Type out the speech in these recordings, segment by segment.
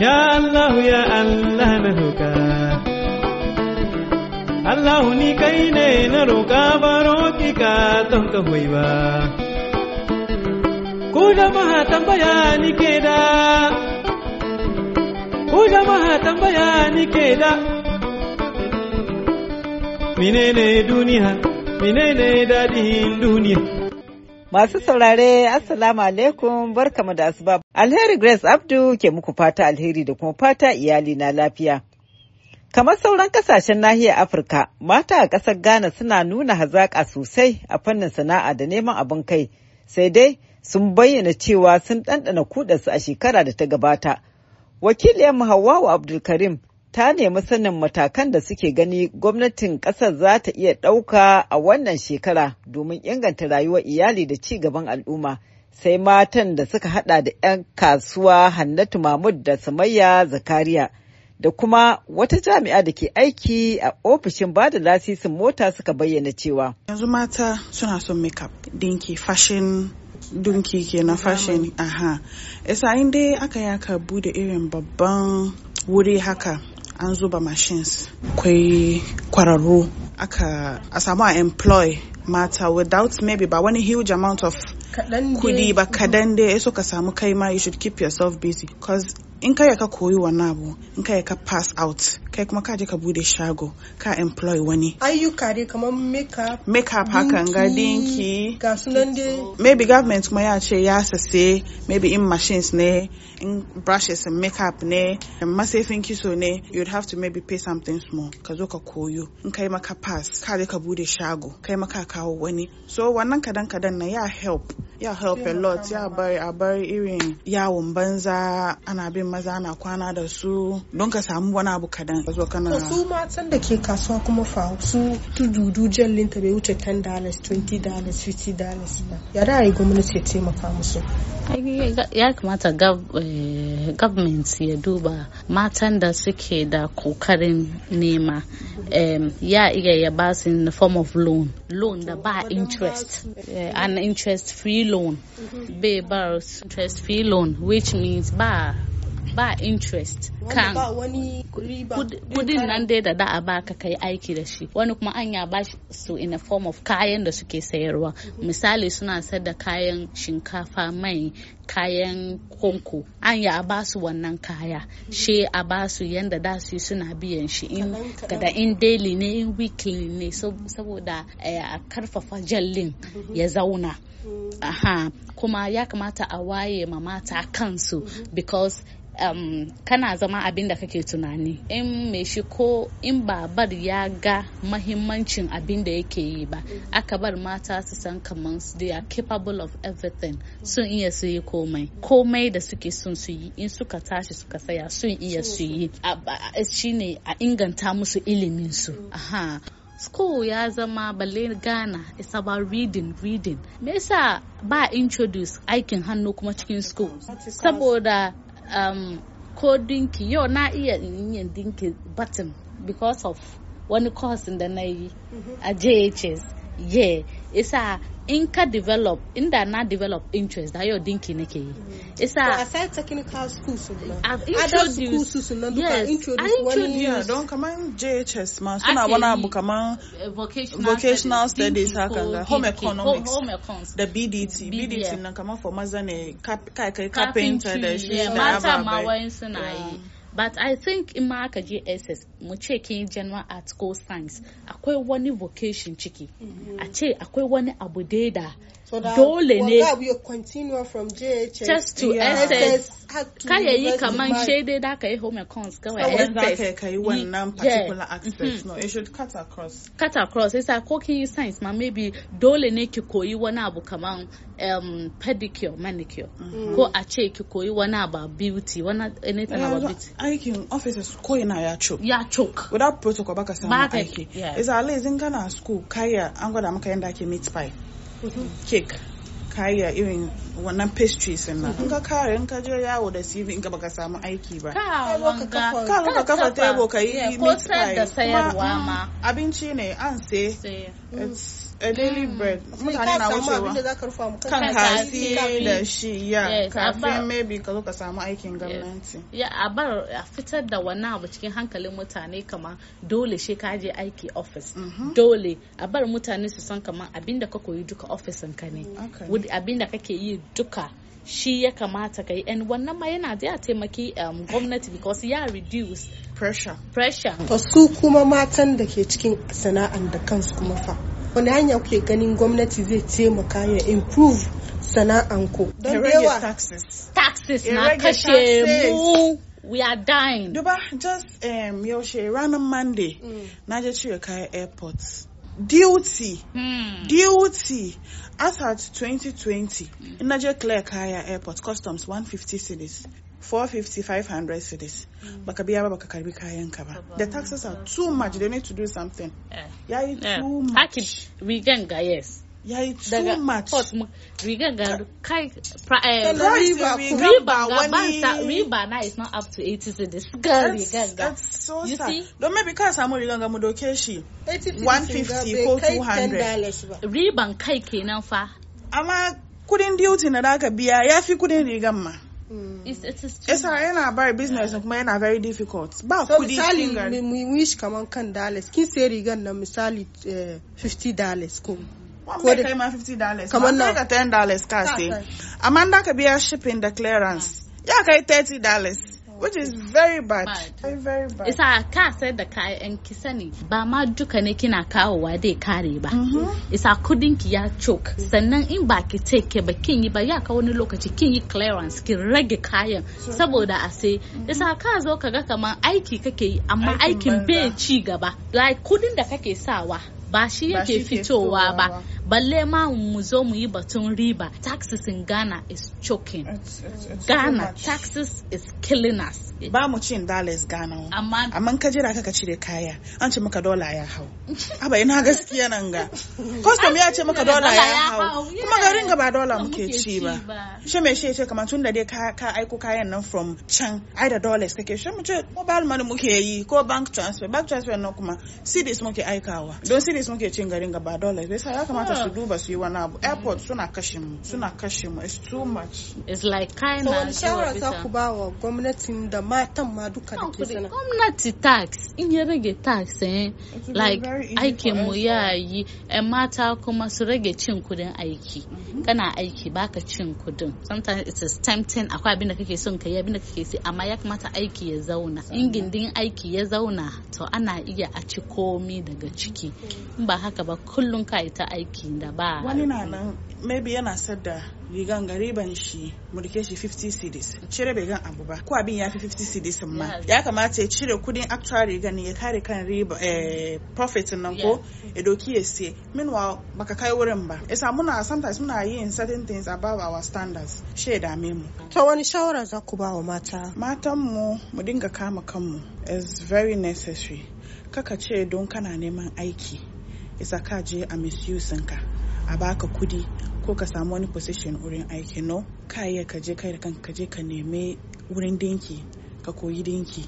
Ya Allah ya Allah na roƙa. Allah ni kai ne na roƙa baro ki ka don ka hoyi ba. Ku jama'a tambaya ni da. Ku jama'a tambaya ni ke da. Menene duniya? Menene dadihin duniya? Masu saurare, Assalamu alaikum, barkamu da asuba. Alheri Grace Abdu ke muku fata alheri da kuma fata iyali na lafiya. Kamar sauran ƙasashen nahiyar Afirka, mata a ƙasar Ghana suna nuna hazaƙa sosai a fannin sana'a da neman abin kai, sai dai sun bayyana cewa sun ɗanɗana kudarsu a shekara da ta gabata. Wakiliyar Hawwa Abdulkarim ta nemi sanin matakan da suke gani gwamnatin ƙasar za ta iya ɗauka a wannan shekara domin inganta rayuwar iyali da ci gaban al'umma. Sai matan da suka hada da 'yan kasuwa Hannatu Mahmud da Sumayya Zakariya da kuma wata jami'a da ke aiki a ofishin ba da lasisin mota suka bayyana cewa. Yanzu mata suna son makeup, dinki, fashion, dunki kenan fashion, aha. Isa dai aka yaka buɗe irin babban wuri haka an zuba machines. Akwai kwararru. Aka a samu a employ mata without maybe ba wani huge amount of kuɗi ba kadan dai. So ka samu kai ma you should keep yourself busy. Cause in kai ka koyi wannan abu in kai ka pass out kai kuma ka je ka buɗe shago ka employ wani. Ayyuka dai kamar makeup makeup hakan ga dinki ga sunan dai. maybe government kuma ya ce ya sase maybe in machines ne in brushes and makeup ne masifin kiso ne you'd have to maybe pay something small ka zo ka koyo. In kai maka pass ka je ka buɗe shago kai maka kawo wani. So wannan kadan kadan na ya help ya help a lot ya bari a bari irin yawon banza ana bin maza na kwana da su don ka samu wani abu kadan. Ka zo kana su matan da ke kasuwa kuma fa su tududu jallin ta bai wuce 10 dollars 20 dollars 50 dollars ba. Ya da yi gwamnati ya taimaka musu? Ya kamata government ya duba matan da suke da ƙoƙarin nema ya iya ya ba su in the form of loan loan da ba interest an interest free loan bai ba interest free loan which means ba ba interest. Kan kuɗin nan dai da da a baka kai aiki da shi. Wani kuma an ya ba su in a form of kayan da suke sayarwa. Misali suna sayar da kayan shinkafa mai kayan konko an ya ba su wannan kaya. She a ba su yanda da su suna biyan shi in kada in daily ne in weekly ne. Saboda a ƙarfafa jallin ya zauna. Aha. Kuma ya kamata a waye ma mata kansu because um, kana zama abin da kake tunani. In mai shi ko in babar ya ga mahimmancin abin da yake yi ba aka bar mata su san kamar they are capable of everything sun iya su yi komai. Komai da suke son su yi in suka tashi suka saya sun iya su yi. Shine a inganta musu ilimin su. Aha. School ya zama balle ghana it's about reading reading. Me yasa ba introduce aikin hannu kuma cikin school? Saboda um, ko dinki yau na iya yin dinki button because of wani course da na yi a jhs yeah. Isa in ka develop inda na develop interest da yau dinki nake yi. Isa a sai technical schools I've adult introduced schools na duka yes, introduce I wani don kaman JHS ma. Suna wani abu kaman uh, vocational, studies haka ga home economics. da BDT BDT. Nan kaman for maza ne kai kai carpenter da shi da mata ma ababai. wayan suna yi. But i think in ma aka je ss mu ce kin general art ko science akwai wani vocation ciki. A ce akwai wani abu da so that dole ne just to ss kaya yi kaman ma- shaidai da ka yi home econs kawai Kawai za SS. ka kai wannan Yi- particular yeah. aspect no it should cut across. Cut across. Ko kin yi science ma maybe dole ne ki koyi wani abu kaman um, pedicure manicure. Ko a ce ki koyi wani abu beauty wani anything about beauty. aikin officers ko ina ya choke. Ya choke. Without protocol baka samu Baka- aiki. yeah. isa alai zin kana school kaya an gwada maka yadda ake meat pie. Cake. Kaya irin wannan pastries nan. In ka kare in ka je yawo da CV in ka baka samu aiki ba. Ka wanga. ka kafa table ka yi meat pie. abinci ne an sai a daily bread. Sai mutane na samu abin da wucewa za ka rufa mu kan kasi. da shi ya kafin maybe ka zo ka samu aikin gwamnati. Ya a bar a fitar da wannan abu cikin hankalin mutane kamar dole shi ka je aiki office. Dole a bar mutane su san kamar abin da ka koyi duka ofisin ka ne. Abinda kake yi duka shi ya kamata ka yi. And wannan ma yana da ya taimaki um, gwamnati because ya reduce pressure. pressure. To su kuma matan da ke cikin sana'an da kansu kuma fa. Wani hanya kuke ganin gwamnati zai taimaka ya improve sana'an ku. ya Don yawa taxes. Na kashe mu. We are dying. Duba just um, yaushe ranar monday na je cire kayan airport. Duty. Hmm. duty. As at 2020 in na je clear kaya airport customs 150 cedis 450 500 cedis baka biya ba baka karɓi kayan ka ba. The taxes are too much. They need to do something. Eh, yayi eh. too much. Rigan ga yes. Yayi too much. Rigan ga kai riba wani- riba na is not up to 80 cedis ga That's- rigan ga that's so You sad. see? don maybe ka samu rigan ga mu doke shi 150 150 ko 200. ba. riban kai kenan fa amma kuɗin duty na da aka biya ya fi kuɗin rigan ma It's- it is too yasa yana bar business kuma yana very difficult. Ba So kuɗi misali mu yi shi kaman kan dollars. Kin sai rigan nan misali eh, 50 dollars ko? Ko da- kai ma 50 dollars? nawa? kai ka 10 dollars ka sai. amma da ka biya shipping da clearance ya kai 30 dollars. Which is very bad. Bad. very very bad. Isa ka sayar da kayan ki sani ba ma duka ne kina kawowa dai kare ba. Isa kuɗin ki ya choke. Sannan in ba ki take ba kin yi ba ya ka wani lokaci kin yi clearance ki rage kayan. Saboda a sai isa ka zo ka ga kaman aiki kake yi amma Aikin bai ci gaba. Like kuɗin da kake sawa ba shi yake fitowa ba. ba. balle ma mu zo mu yi batun riba. Taxes in Ghana is choking. It's- it's- it's too Ghana taxes is killing us. Ba mu cin dollars Ghana. Amma amma ka jira ka cire kaya an ce maka dola ya hau. Aba ina gaskiya nan ga. Custom ya ce maka dola ya hau. kuma garin ga ba dola muke ci ba. shi mai shi ce kamar tun da dai ka ka aiko kayan nan from can ai da dollars kake shi mu ce mobile money muke yi ko bank transfer. Bank transfer nan kuma cedis muke aikawa. Don cedis muke cin garin ga ba dollars bai sa ya kamata su duba su yi wani abu. Airport suna kashe mu suna kashe mu. It's too much. It's like kind So of wani shawara za ku ba wa gwamnatin da matan ma duka da ke sana. gwamnati tax in ya rage tax eh like aikin mu ya yi yan mata kuma su rage cin kuɗin aiki. Kana aiki baka cin kuɗin sometimes it is tempting akwai abin da kake son ka yi abin da kake sai amma ya kamata aiki ya zauna. In gindin aiki ya zauna to ana iya a ci komi daga ciki. In ba haka ba kullum ka yi ta aiki da ba wani na nan maybe yana sadda rigan ga riban shi mu riƙe shi 50 cedis. Cire bai gan abu ba. Ko abin ya fi 50 cedis ma. Ya kamata ya cire kuɗin actual rigan ya kare kan riba eh, profit nan ko ya doki ya siye. Meanwhile baka kai wurin ba. Yasa muna sometimes muna yin certain things above our standards. Shi ya dame mu. To wani shawara za ku ba wa mata? matanmu mu dinga kama kanmu. Is very necessary. Kaka ce don kana neman aiki. Isa ka je a misuse ka a baka kuɗi ko ka samu wani position wurin aiki. No ka iya ka je kai da kanka ka je ka neme wurin dinki ka koyi dinki.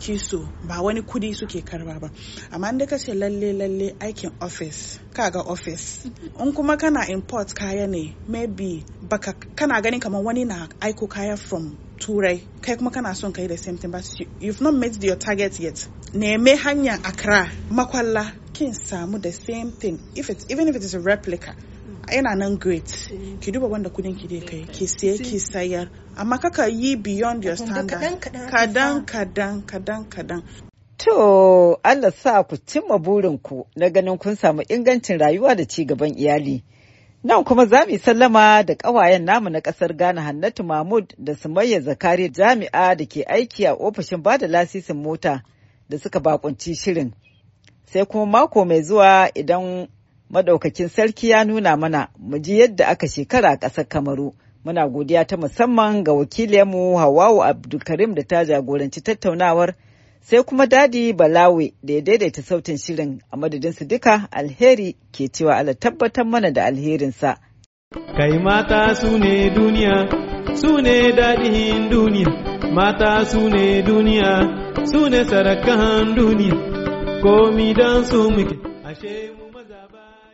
Kiso ba wani kuɗi suke karɓa ba. Amma inda ka ce lalle lalle aikin office kaga office. In kuma kana import kaya ne maybe baka kana ganin kamar wani na aiko kaya from turai kai kuma kana son kai the same thing but you, you've not met your target yet. Neme hanyar accra makwalla kin samu the same thing. If it's even if it is a replica yana nan great. Ki duba wanda kuɗin ki dai kai ki siye ki sayar. Amma kaka yi beyond your standard. kadan- kadan kadan kadan To, Allah sa ku cimma burinku na ganin kun samu ingancin rayuwa da ci gaban iyali. Nan kuma za mu sallama da ƙawayen namu na ƙasar Ghana Hannatu Mahmud da Sumayya Zakari jami'a da ke aiki a ofishin ba da lasisin mota da suka bakunci shirin. Sai kuma mako mai zuwa idan madaukakin sarki ya nuna mana mu ji yadda aka shekara a ƙasar Kamaru. Muna godiya ta musamman ga wakiliyarmu Hawawu Abdulkarim da ta jagoranci tattaunawar. sai kuma daɗi balawe da ya daidaita sautin shirin a madadinsu duka alheri ke cewa Allah tabbatar mana da alherinsa Kai mata su ne duniya, su ne daɗin duniya, mata su ne duniya, su ne sarakan duniya, komi don su muke, ashe